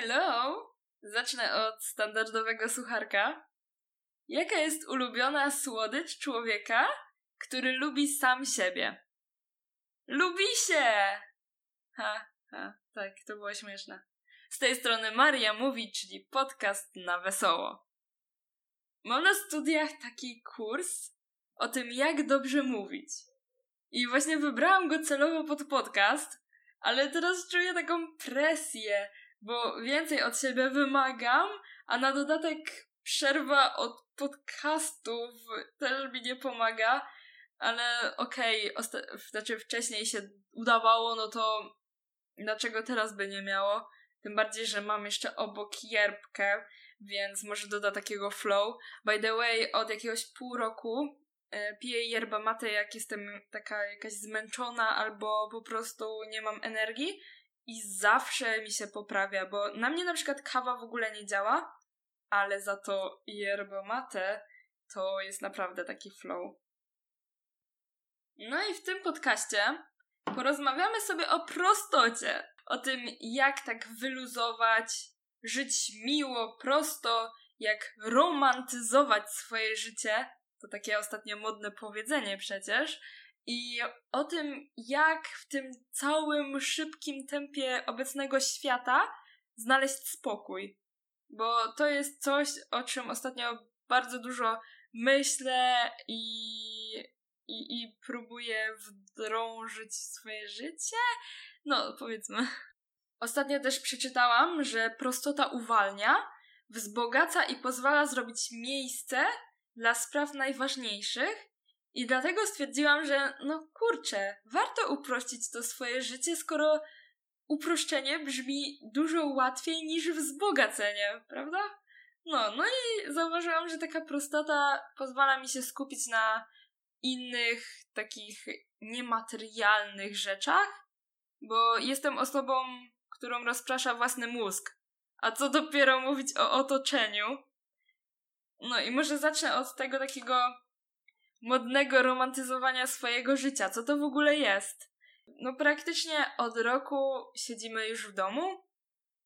Hello! Zacznę od standardowego sucharka. Jaka jest ulubiona słodycz człowieka, który lubi sam siebie? Lubi się! Ha, ha, tak, to było śmieszne. Z tej strony Maria mówi, czyli podcast na wesoło. Mam na studiach taki kurs o tym, jak dobrze mówić. I właśnie wybrałam go celowo pod podcast, ale teraz czuję taką presję, bo więcej od siebie wymagam, a na dodatek przerwa od podcastów też mi nie pomaga, ale okej, okay, znaczy wcześniej się udawało, no to dlaczego teraz by nie miało? Tym bardziej, że mam jeszcze obok jerbkę, więc może doda takiego flow. By the way, od jakiegoś pół roku e, piję yerba mate, jak jestem taka jakaś zmęczona albo po prostu nie mam energii i zawsze mi się poprawia, bo na mnie na przykład kawa w ogóle nie działa, ale za to yerba mate to jest naprawdę taki flow. No i w tym podcaście porozmawiamy sobie o prostocie, o tym jak tak wyluzować, żyć miło, prosto, jak romantyzować swoje życie. To takie ostatnio modne powiedzenie przecież i o tym, jak w tym całym szybkim tempie obecnego świata znaleźć spokój. Bo to jest coś, o czym ostatnio bardzo dużo myślę i, i, i próbuję wdrążyć swoje życie. No, powiedzmy. Ostatnio też przeczytałam, że prostota uwalnia, wzbogaca i pozwala zrobić miejsce dla spraw najważniejszych i dlatego stwierdziłam, że no kurczę, warto uprościć to swoje życie, skoro uproszczenie brzmi dużo łatwiej niż wzbogacenie, prawda? No, no i zauważyłam, że taka prostota pozwala mi się skupić na innych takich niematerialnych rzeczach, bo jestem osobą, którą rozprasza własny mózg. A co dopiero mówić o otoczeniu? No i może zacznę od tego takiego modnego romantyzowania swojego życia. Co to w ogóle jest? No praktycznie od roku siedzimy już w domu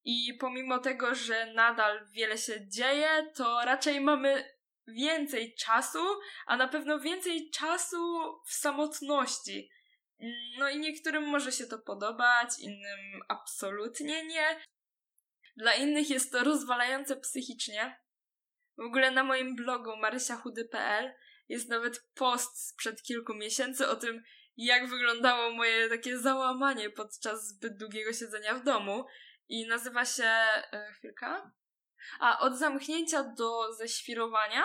i pomimo tego, że nadal wiele się dzieje, to raczej mamy więcej czasu, a na pewno więcej czasu w samotności. No i niektórym może się to podobać, innym absolutnie nie. Dla innych jest to rozwalające psychicznie. W ogóle na moim blogu marysiachudy.pl jest nawet post sprzed kilku miesięcy o tym, jak wyglądało moje takie załamanie podczas zbyt długiego siedzenia w domu. I nazywa się. E, chwilka. A od zamknięcia do ześwirowania.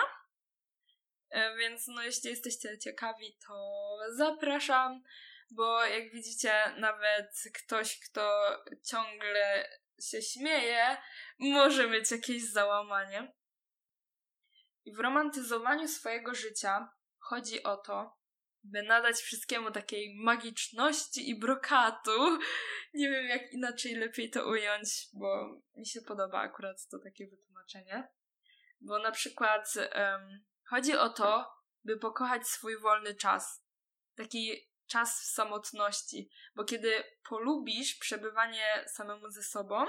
E, więc no, jeśli jesteście ciekawi, to zapraszam, bo jak widzicie, nawet ktoś, kto ciągle się śmieje, może mieć jakieś załamanie. I w romantyzowaniu swojego życia chodzi o to, by nadać wszystkiemu takiej magiczności i brokatu. Nie wiem, jak inaczej lepiej to ująć, bo mi się podoba akurat to takie wytłumaczenie. Bo na przykład um, chodzi o to, by pokochać swój wolny czas. Taki czas w samotności, bo kiedy polubisz przebywanie samemu ze sobą,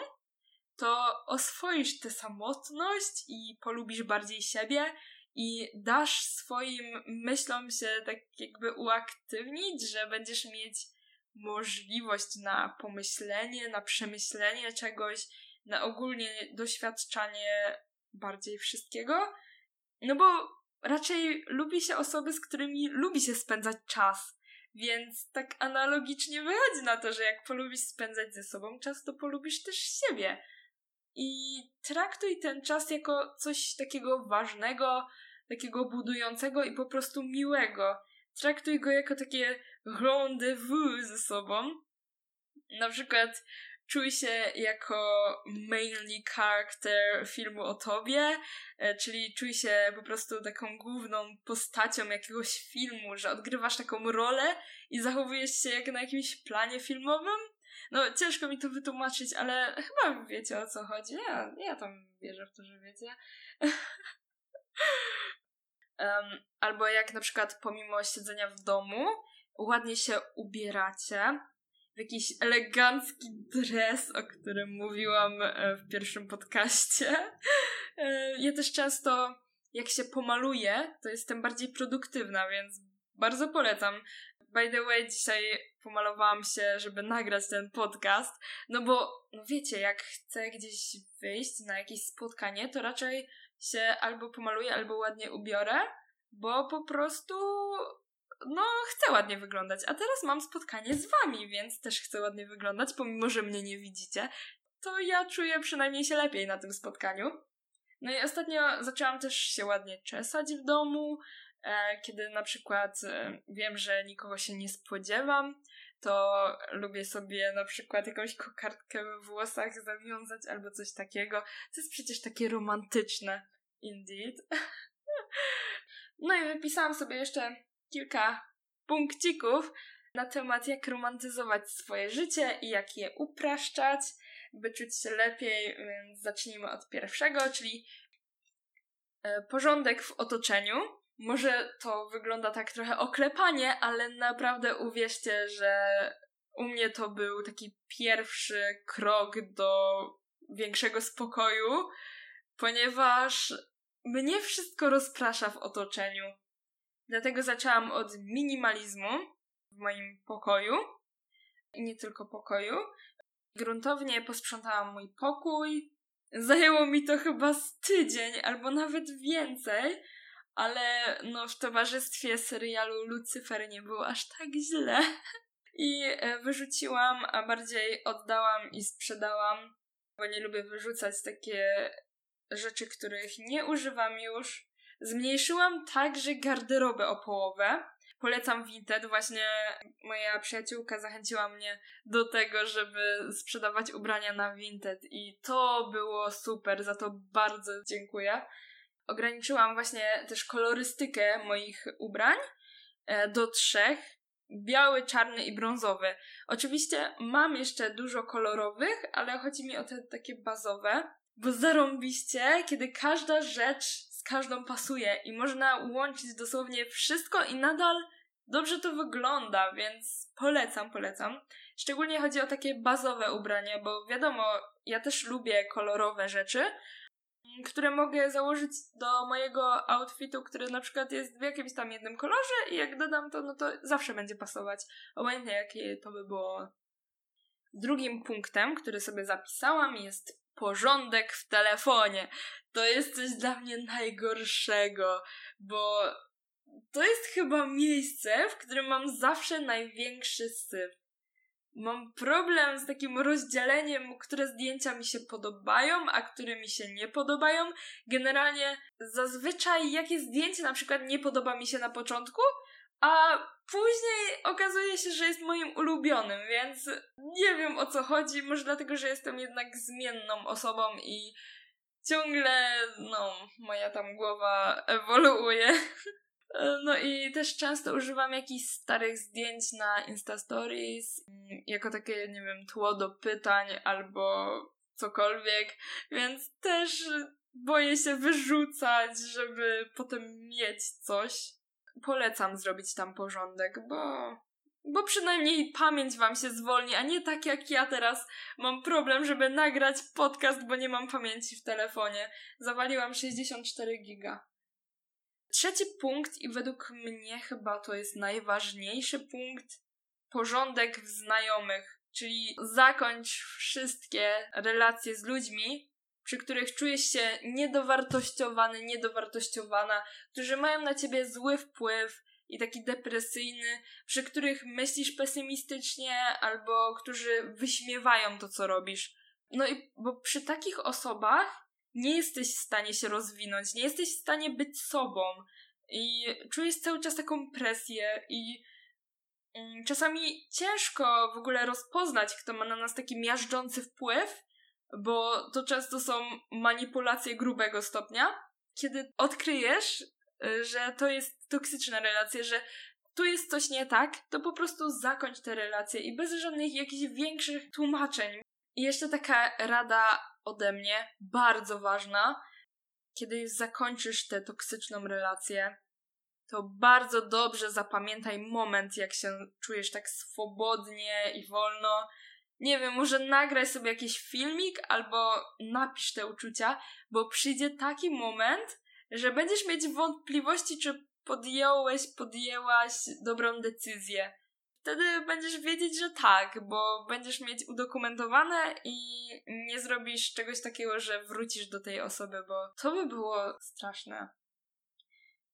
to oswoisz tę samotność i polubisz bardziej siebie i dasz swoim myślom się tak jakby uaktywnić, że będziesz mieć możliwość na pomyślenie, na przemyślenie czegoś, na ogólnie doświadczanie bardziej wszystkiego. No bo raczej lubi się osoby, z którymi lubi się spędzać czas. Więc tak analogicznie wychodzi na to, że jak polubisz spędzać ze sobą czas, to polubisz też siebie i traktuj ten czas jako coś takiego ważnego, takiego budującego i po prostu miłego. Traktuj go jako takie rendezvous ze sobą. Na przykład czuj się jako mainly character filmu o tobie, e, czyli czuj się po prostu taką główną postacią jakiegoś filmu, że odgrywasz taką rolę i zachowujesz się jak na jakimś planie filmowym. No, ciężko mi to wytłumaczyć, ale chyba wiecie o co chodzi. Ja, ja tam wierzę w to, że wiecie. um, albo jak na przykład pomimo siedzenia w domu ładnie się ubieracie w jakiś elegancki dres, o którym mówiłam e, w pierwszym podcaście. E, ja też często, jak się pomaluję, to jestem bardziej produktywna, więc bardzo polecam. By the way, dzisiaj pomalowałam się, żeby nagrać ten podcast, no bo, no wiecie, jak chcę gdzieś wyjść na jakieś spotkanie, to raczej się albo pomaluję, albo ładnie ubiorę, bo po prostu no, chcę ładnie wyglądać. A teraz mam spotkanie z wami, więc też chcę ładnie wyglądać, pomimo że mnie nie widzicie. To ja czuję przynajmniej się lepiej na tym spotkaniu. No i ostatnio zaczęłam też się ładnie czesać w domu, kiedy na przykład e, wiem, że nikogo się nie spodziewam, to lubię sobie na przykład jakąś kokardkę we włosach zawiązać albo coś takiego. To jest przecież takie romantyczne. Indeed. No i wypisałam sobie jeszcze kilka punkcików na temat, jak romantyzować swoje życie i jak je upraszczać, by czuć się lepiej, więc zacznijmy od pierwszego, czyli e, porządek w otoczeniu. Może to wygląda tak trochę oklepanie, ale naprawdę uwierzcie, że u mnie to był taki pierwszy krok do większego spokoju, ponieważ mnie wszystko rozprasza w otoczeniu. Dlatego zaczęłam od minimalizmu w moim pokoju. I nie tylko pokoju. Gruntownie posprzątałam mój pokój. Zajęło mi to chyba z tydzień albo nawet więcej, ale no w towarzystwie serialu Lucyfer nie było aż tak źle. I e, wyrzuciłam, a bardziej oddałam i sprzedałam, bo nie lubię wyrzucać takie rzeczy, których nie używam już. Zmniejszyłam także garderobę o połowę. Polecam Vinted. Właśnie moja przyjaciółka zachęciła mnie do tego, żeby sprzedawać ubrania na Vinted i to było super. Za to bardzo dziękuję. Ograniczyłam właśnie też kolorystykę moich ubrań e, do trzech. Biały, czarny i brązowy. Oczywiście mam jeszcze dużo kolorowych, ale chodzi mi o te takie bazowe. Bo zarąbiście, kiedy każda rzecz z każdą pasuje i można łączyć dosłownie wszystko i nadal dobrze to wygląda, więc polecam, polecam. Szczególnie chodzi o takie bazowe ubrania, bo wiadomo, ja też lubię kolorowe rzeczy, które mogę założyć do mojego outfitu, który na przykład jest w jakimś tam jednym kolorze i jak dodam to, no to zawsze będzie pasować. Obojętnie jakie to by było. Drugim punktem, który sobie zapisałam jest porządek w telefonie. To jest coś dla mnie najgorszego, bo to jest chyba miejsce, w którym mam zawsze największy syf. Mam problem z takim rozdzieleniem, które zdjęcia mi się podobają, a które mi się nie podobają. Generalnie zazwyczaj jakie zdjęcie na przykład nie podoba mi się na początku, a później okazuje się, że jest moim ulubionym, więc nie wiem o co chodzi. Może dlatego, że jestem jednak zmienną osobą i ciągle, no, moja tam głowa ewoluuje. No i też często używam jakichś starych zdjęć na Insta Stories jako takie, nie wiem, tło do pytań albo cokolwiek, więc też boję się wyrzucać, żeby potem mieć coś polecam zrobić tam porządek, bo bo przynajmniej pamięć wam się zwolni, a nie tak jak ja teraz mam problem, żeby nagrać podcast, bo nie mam pamięci w telefonie. Zawaliłam 64 giga. Trzeci punkt i według mnie chyba to jest najważniejszy punkt, porządek w znajomych, czyli zakończ wszystkie relacje z ludźmi, przy których czujesz się niedowartościowany, niedowartościowana, którzy mają na ciebie zły wpływ i taki depresyjny, przy których myślisz pesymistycznie albo którzy wyśmiewają to, co robisz. No i bo przy takich osobach nie jesteś w stanie się rozwinąć, nie jesteś w stanie być sobą i czujesz cały czas taką presję i mm, czasami ciężko w ogóle rozpoznać, kto ma na nas taki miażdżący wpływ, bo to często są manipulacje grubego stopnia. Kiedy odkryjesz, że to jest toksyczna relacja, że tu jest coś nie tak, to po prostu zakończ te relacje i bez żadnych jakichś większych tłumaczeń. I jeszcze taka rada ode mnie, bardzo ważna, kiedy zakończysz tę toksyczną relację, to bardzo dobrze zapamiętaj moment, jak się czujesz tak swobodnie i wolno. Nie wiem, może nagraj sobie jakiś filmik albo napisz te uczucia, bo przyjdzie taki moment, że będziesz mieć wątpliwości, czy podjąłeś, podjęłaś dobrą decyzję. Wtedy będziesz wiedzieć, że tak, bo będziesz mieć udokumentowane i nie zrobisz czegoś takiego, że wrócisz do tej osoby, bo to by było straszne.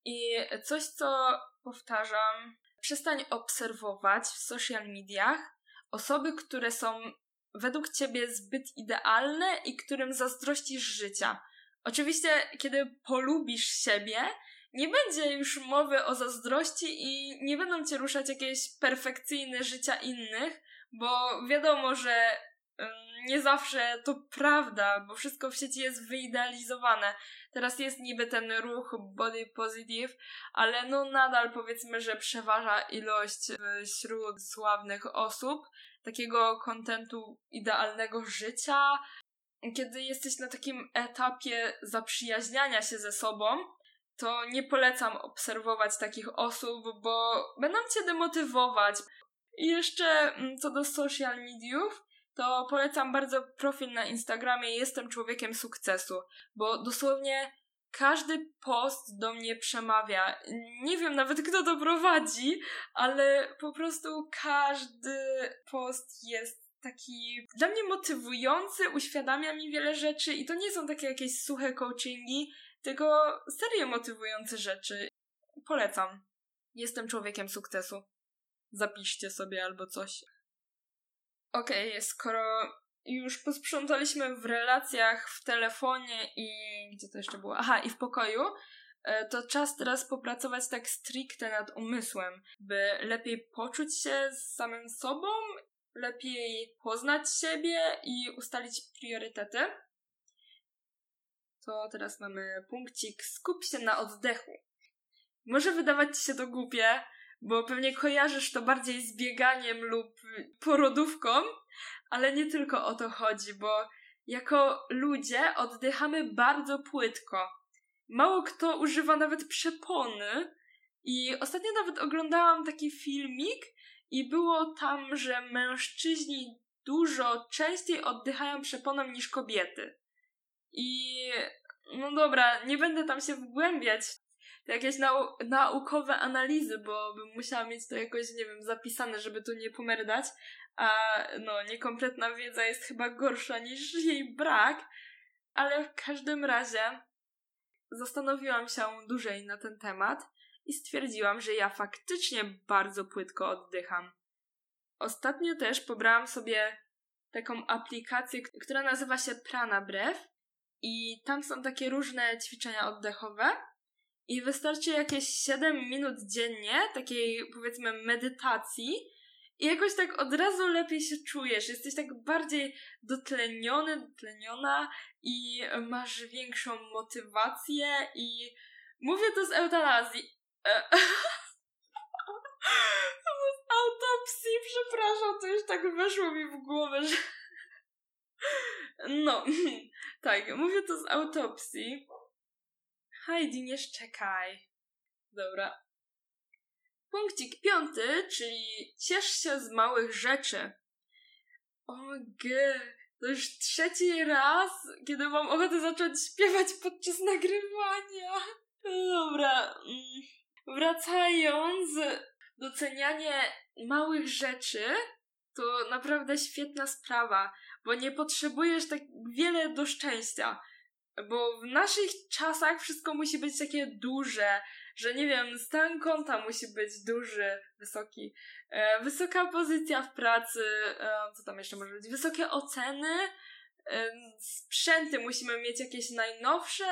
I coś, co powtarzam, przestań obserwować w social mediach osoby, które są według ciebie zbyt idealne i którym zazdrościsz życia. Oczywiście, kiedy polubisz siebie, nie będzie już mowy o zazdrości i nie będą cię ruszać jakieś perfekcyjne życia innych, bo wiadomo, że nie zawsze to prawda, bo wszystko w sieci jest wyidealizowane. Teraz jest niby ten ruch body positive, ale no nadal powiedzmy, że przeważa ilość wśród sławnych osób takiego kontentu idealnego życia. Kiedy jesteś na takim etapie zaprzyjaźniania się ze sobą, to nie polecam obserwować takich osób, bo będą cię demotywować. I jeszcze mm, co do social mediów, to polecam bardzo profil na Instagramie Jestem człowiekiem sukcesu, bo dosłownie każdy post do mnie przemawia. Nie wiem nawet kto to prowadzi, ale po prostu każdy post jest taki dla mnie motywujący, uświadamia mi wiele rzeczy i to nie są takie jakieś suche coachingi, tylko serio motywujące rzeczy. Polecam. Jestem człowiekiem sukcesu. Zapiszcie sobie albo coś. Okej, okay, skoro już posprzątaliśmy w relacjach, w telefonie i gdzie to jeszcze było? Aha, i w pokoju, e, to czas teraz popracować tak stricte nad umysłem, by lepiej poczuć się z samym sobą, lepiej poznać siebie i ustalić priorytety to teraz mamy punkcik skup się na oddechu. Może wydawać ci się to głupie, bo pewnie kojarzysz to bardziej z bieganiem lub porodówką, ale nie tylko o to chodzi, bo jako ludzie oddychamy bardzo płytko. Mało kto używa nawet przepony i ostatnio nawet oglądałam taki filmik i było tam, że mężczyźni dużo częściej oddychają przeponą niż kobiety. I no dobra, nie będę tam się wgłębiać. W jakieś nau naukowe analizy, bo bym musiała mieć to jakoś, nie wiem, zapisane, żeby tu nie pomerdać, a no, niekompletna wiedza jest chyba gorsza niż jej brak, ale w każdym razie zastanowiłam się dłużej na ten temat i stwierdziłam, że ja faktycznie bardzo płytko oddycham. Ostatnio też pobrałam sobie taką aplikację, która nazywa się Prana Breath i tam są takie różne ćwiczenia oddechowe. I wystarczy jakieś 7 minut dziennie takiej powiedzmy medytacji i jakoś tak od razu lepiej się czujesz. Jesteś tak bardziej dotleniony, dotleniona i masz większą motywację i mówię to z eutanazji. E, z autopsji, przepraszam, to już tak weszło mi w głowę, że no, tak, mówię to z autopsji. Heidi, nie szczekaj. Dobra. Punkcik piąty, czyli ciesz się z małych rzeczy. O g, to już trzeci raz, kiedy mam ochotę zacząć śpiewać podczas nagrywania. Dobra. Mm, wracając, docenianie małych rzeczy to naprawdę świetna sprawa bo nie potrzebujesz tak wiele do szczęścia. Bo w naszych czasach wszystko musi być takie duże, że nie wiem, stan konta musi być duży, wysoki, e, wysoka pozycja w pracy, e, co tam jeszcze może być, wysokie oceny, e, sprzęty musimy mieć jakieś najnowsze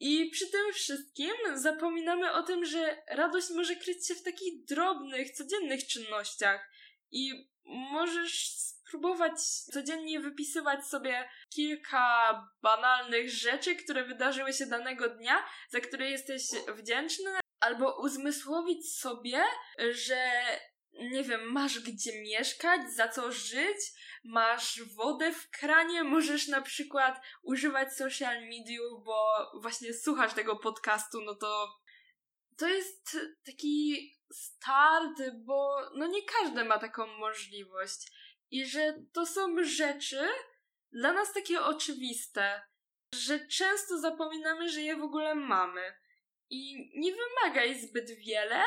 i przy tym wszystkim zapominamy o tym, że radość może kryć się w takich drobnych, codziennych czynnościach i możesz spróbować codziennie wypisywać sobie kilka banalnych rzeczy, które wydarzyły się danego dnia, za które jesteś wdzięczny, albo uzmysłowić sobie, że nie wiem, masz gdzie mieszkać, za co żyć, masz wodę w kranie, możesz na przykład używać social mediów, bo właśnie słuchasz tego podcastu, no to to jest taki start, bo no nie każdy ma taką możliwość. I że to są rzeczy dla nas takie oczywiste, że często zapominamy, że je w ogóle mamy. I nie wymagaj zbyt wiele,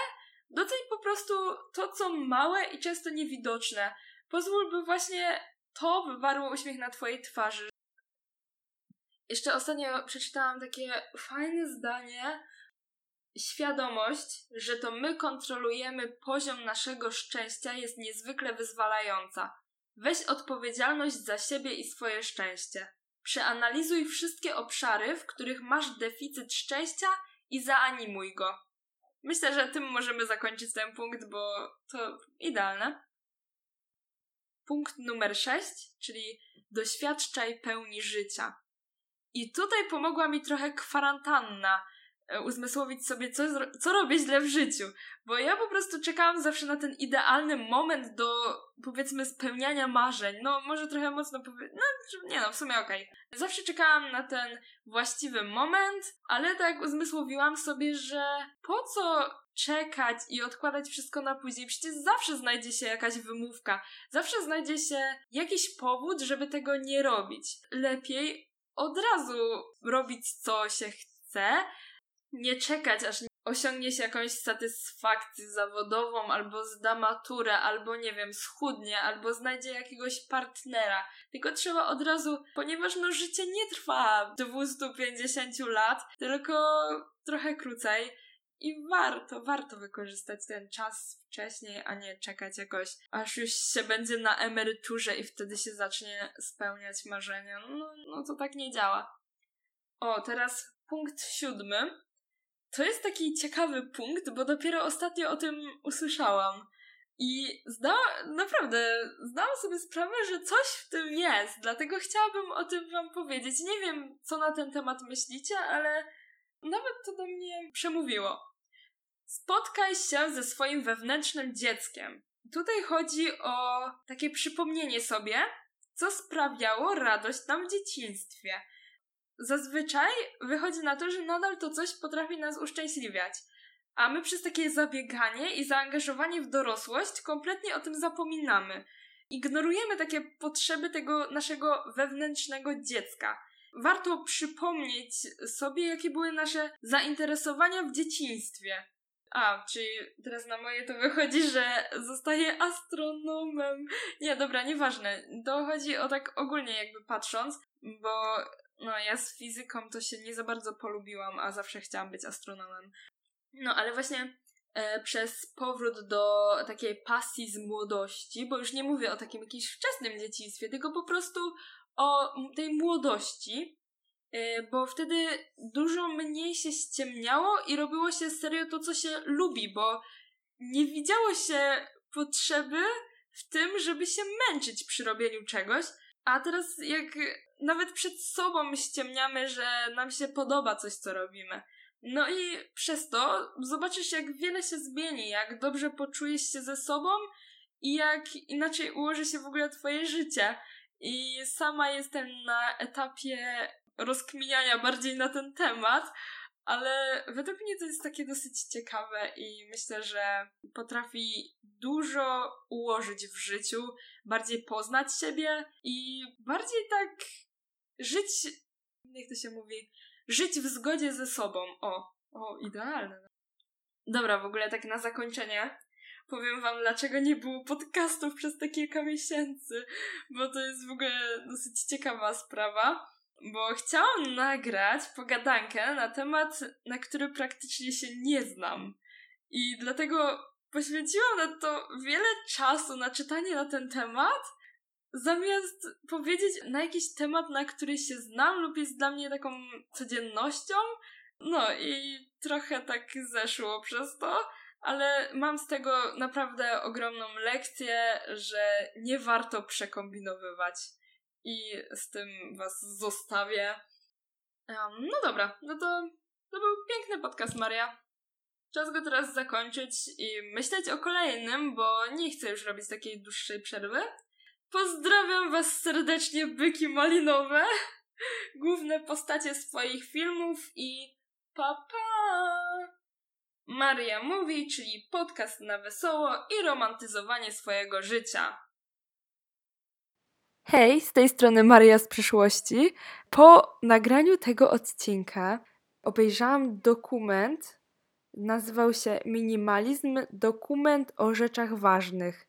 doceń po prostu to, co małe i często niewidoczne. Pozwól, by właśnie to wywarło uśmiech na twojej twarzy. Jeszcze ostatnio przeczytałam takie fajne zdanie. Świadomość, że to my kontrolujemy poziom naszego szczęścia jest niezwykle wyzwalająca. Weź odpowiedzialność za siebie i swoje szczęście. Przeanalizuj wszystkie obszary, w których masz deficyt szczęścia i zaanimuj go. Myślę, że tym możemy zakończyć ten punkt, bo to idealne. Punkt numer 6, czyli doświadczaj pełni życia. I tutaj pomogła mi trochę kwarantanna, uzmysłowić sobie, co, co robię źle w życiu. Bo ja po prostu czekałam zawsze na ten idealny moment do, powiedzmy, spełniania marzeń. No, może trochę mocno powiedzieć, no, nie no, w sumie okej. Okay. Zawsze czekałam na ten właściwy moment, ale tak uzmysłowiłam sobie, że po co czekać i odkładać wszystko na później? Przecież zawsze znajdzie się jakaś wymówka, zawsze znajdzie się jakiś powód, żeby tego nie robić. Lepiej od razu robić, co się chce, nie czekać, aż osiągnie się jakąś satysfakcję zawodową, albo zda maturę, albo nie wiem, schudnie, albo znajdzie jakiegoś partnera. Tylko trzeba od razu, ponieważ no życie nie trwa 250 lat, tylko trochę krócej. I warto, warto wykorzystać ten czas wcześniej, a nie czekać jakoś, aż już się będzie na emeryturze i wtedy się zacznie spełniać marzenia. No, no to tak nie działa. O, teraz punkt siódmy to jest taki ciekawy punkt, bo dopiero ostatnio o tym usłyszałam. I zda, naprawdę zdałam sobie sprawę, że coś w tym jest, dlatego chciałabym o tym Wam powiedzieć. Nie wiem, co na ten temat myślicie, ale nawet to do mnie przemówiło. Spotkaj się ze swoim wewnętrznym dzieckiem. Tutaj chodzi o takie przypomnienie sobie, co sprawiało radość nam w dzieciństwie zazwyczaj wychodzi na to, że nadal to coś potrafi nas uszczęśliwiać. A my przez takie zabieganie i zaangażowanie w dorosłość kompletnie o tym zapominamy. Ignorujemy takie potrzeby tego naszego wewnętrznego dziecka. Warto przypomnieć sobie, jakie były nasze zainteresowania w dzieciństwie. A, czyli teraz na moje to wychodzi, że zostaję astronomem. Nie, dobra, nieważne. To chodzi o tak ogólnie jakby patrząc, bo no, ja z fizyką to się nie za bardzo polubiłam, a zawsze chciałam być astronomem. No, ale właśnie e, przez powrót do takiej pasji z młodości, bo już nie mówię o takim jakimś wczesnym dzieciństwie, tylko po prostu o tej młodości, e, bo wtedy dużo mniej się ściemniało i robiło się serio to, co się lubi, bo nie widziało się potrzeby w tym, żeby się męczyć przy robieniu czegoś, a teraz jak nawet przed sobą ściemniamy, że nam się podoba coś, co robimy. No i przez to zobaczysz, jak wiele się zmieni, jak dobrze poczujesz się ze sobą i jak inaczej ułoży się w ogóle twoje życie. I sama jestem na etapie rozkminiania bardziej na ten temat, ale według mnie to jest takie dosyć ciekawe i myślę, że potrafi dużo ułożyć w życiu, bardziej poznać siebie i bardziej tak żyć, jak to się mówi, żyć w zgodzie ze sobą. O, o, idealne. Dobra, w ogóle tak na zakończenie powiem wam, dlaczego nie było podcastów przez te kilka miesięcy, bo to jest w ogóle dosyć ciekawa sprawa, bo chciałam nagrać pogadankę na temat, na który praktycznie się nie znam. I dlatego poświęciłam na to wiele czasu na czytanie na ten temat, zamiast powiedzieć na jakiś temat, na który się znam lub jest dla mnie taką codziennością. No i trochę tak zeszło przez to, ale mam z tego naprawdę ogromną lekcję, że nie warto przekombinowywać. I z tym was zostawię. Um, no dobra, no to, to był piękny podcast, Maria. Czas go teraz zakończyć i myśleć o kolejnym, bo nie chcę już robić takiej dłuższej przerwy. Pozdrawiam was serdecznie, byki malinowe, główne postacie swoich filmów i papa! Pa. Maria Mówi, czyli podcast na wesoło i romantyzowanie swojego życia. Hej, z tej strony Maria z przyszłości. Po nagraniu tego odcinka obejrzałam dokument, nazywał się Minimalizm dokument o rzeczach ważnych.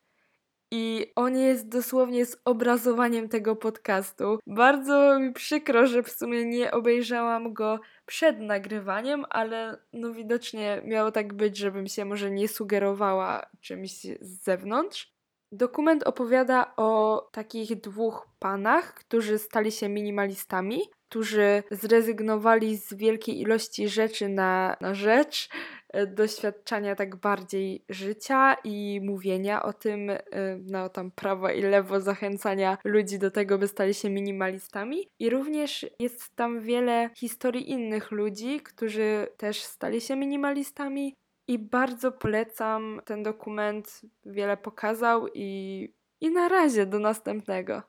I on jest dosłownie zobrazowaniem tego podcastu. Bardzo mi przykro, że w sumie nie obejrzałam go przed nagrywaniem, ale no widocznie miało tak być, żebym się może nie sugerowała czymś z zewnątrz. Dokument opowiada o takich dwóch panach, którzy stali się minimalistami, którzy zrezygnowali z wielkiej ilości rzeczy na, na rzecz doświadczania tak bardziej życia i mówienia o tym, e, no tam prawo i lewo zachęcania ludzi do tego, by stali się minimalistami. I również jest tam wiele historii innych ludzi, którzy też stali się minimalistami. I bardzo polecam ten dokument, wiele pokazał i, i na razie do następnego.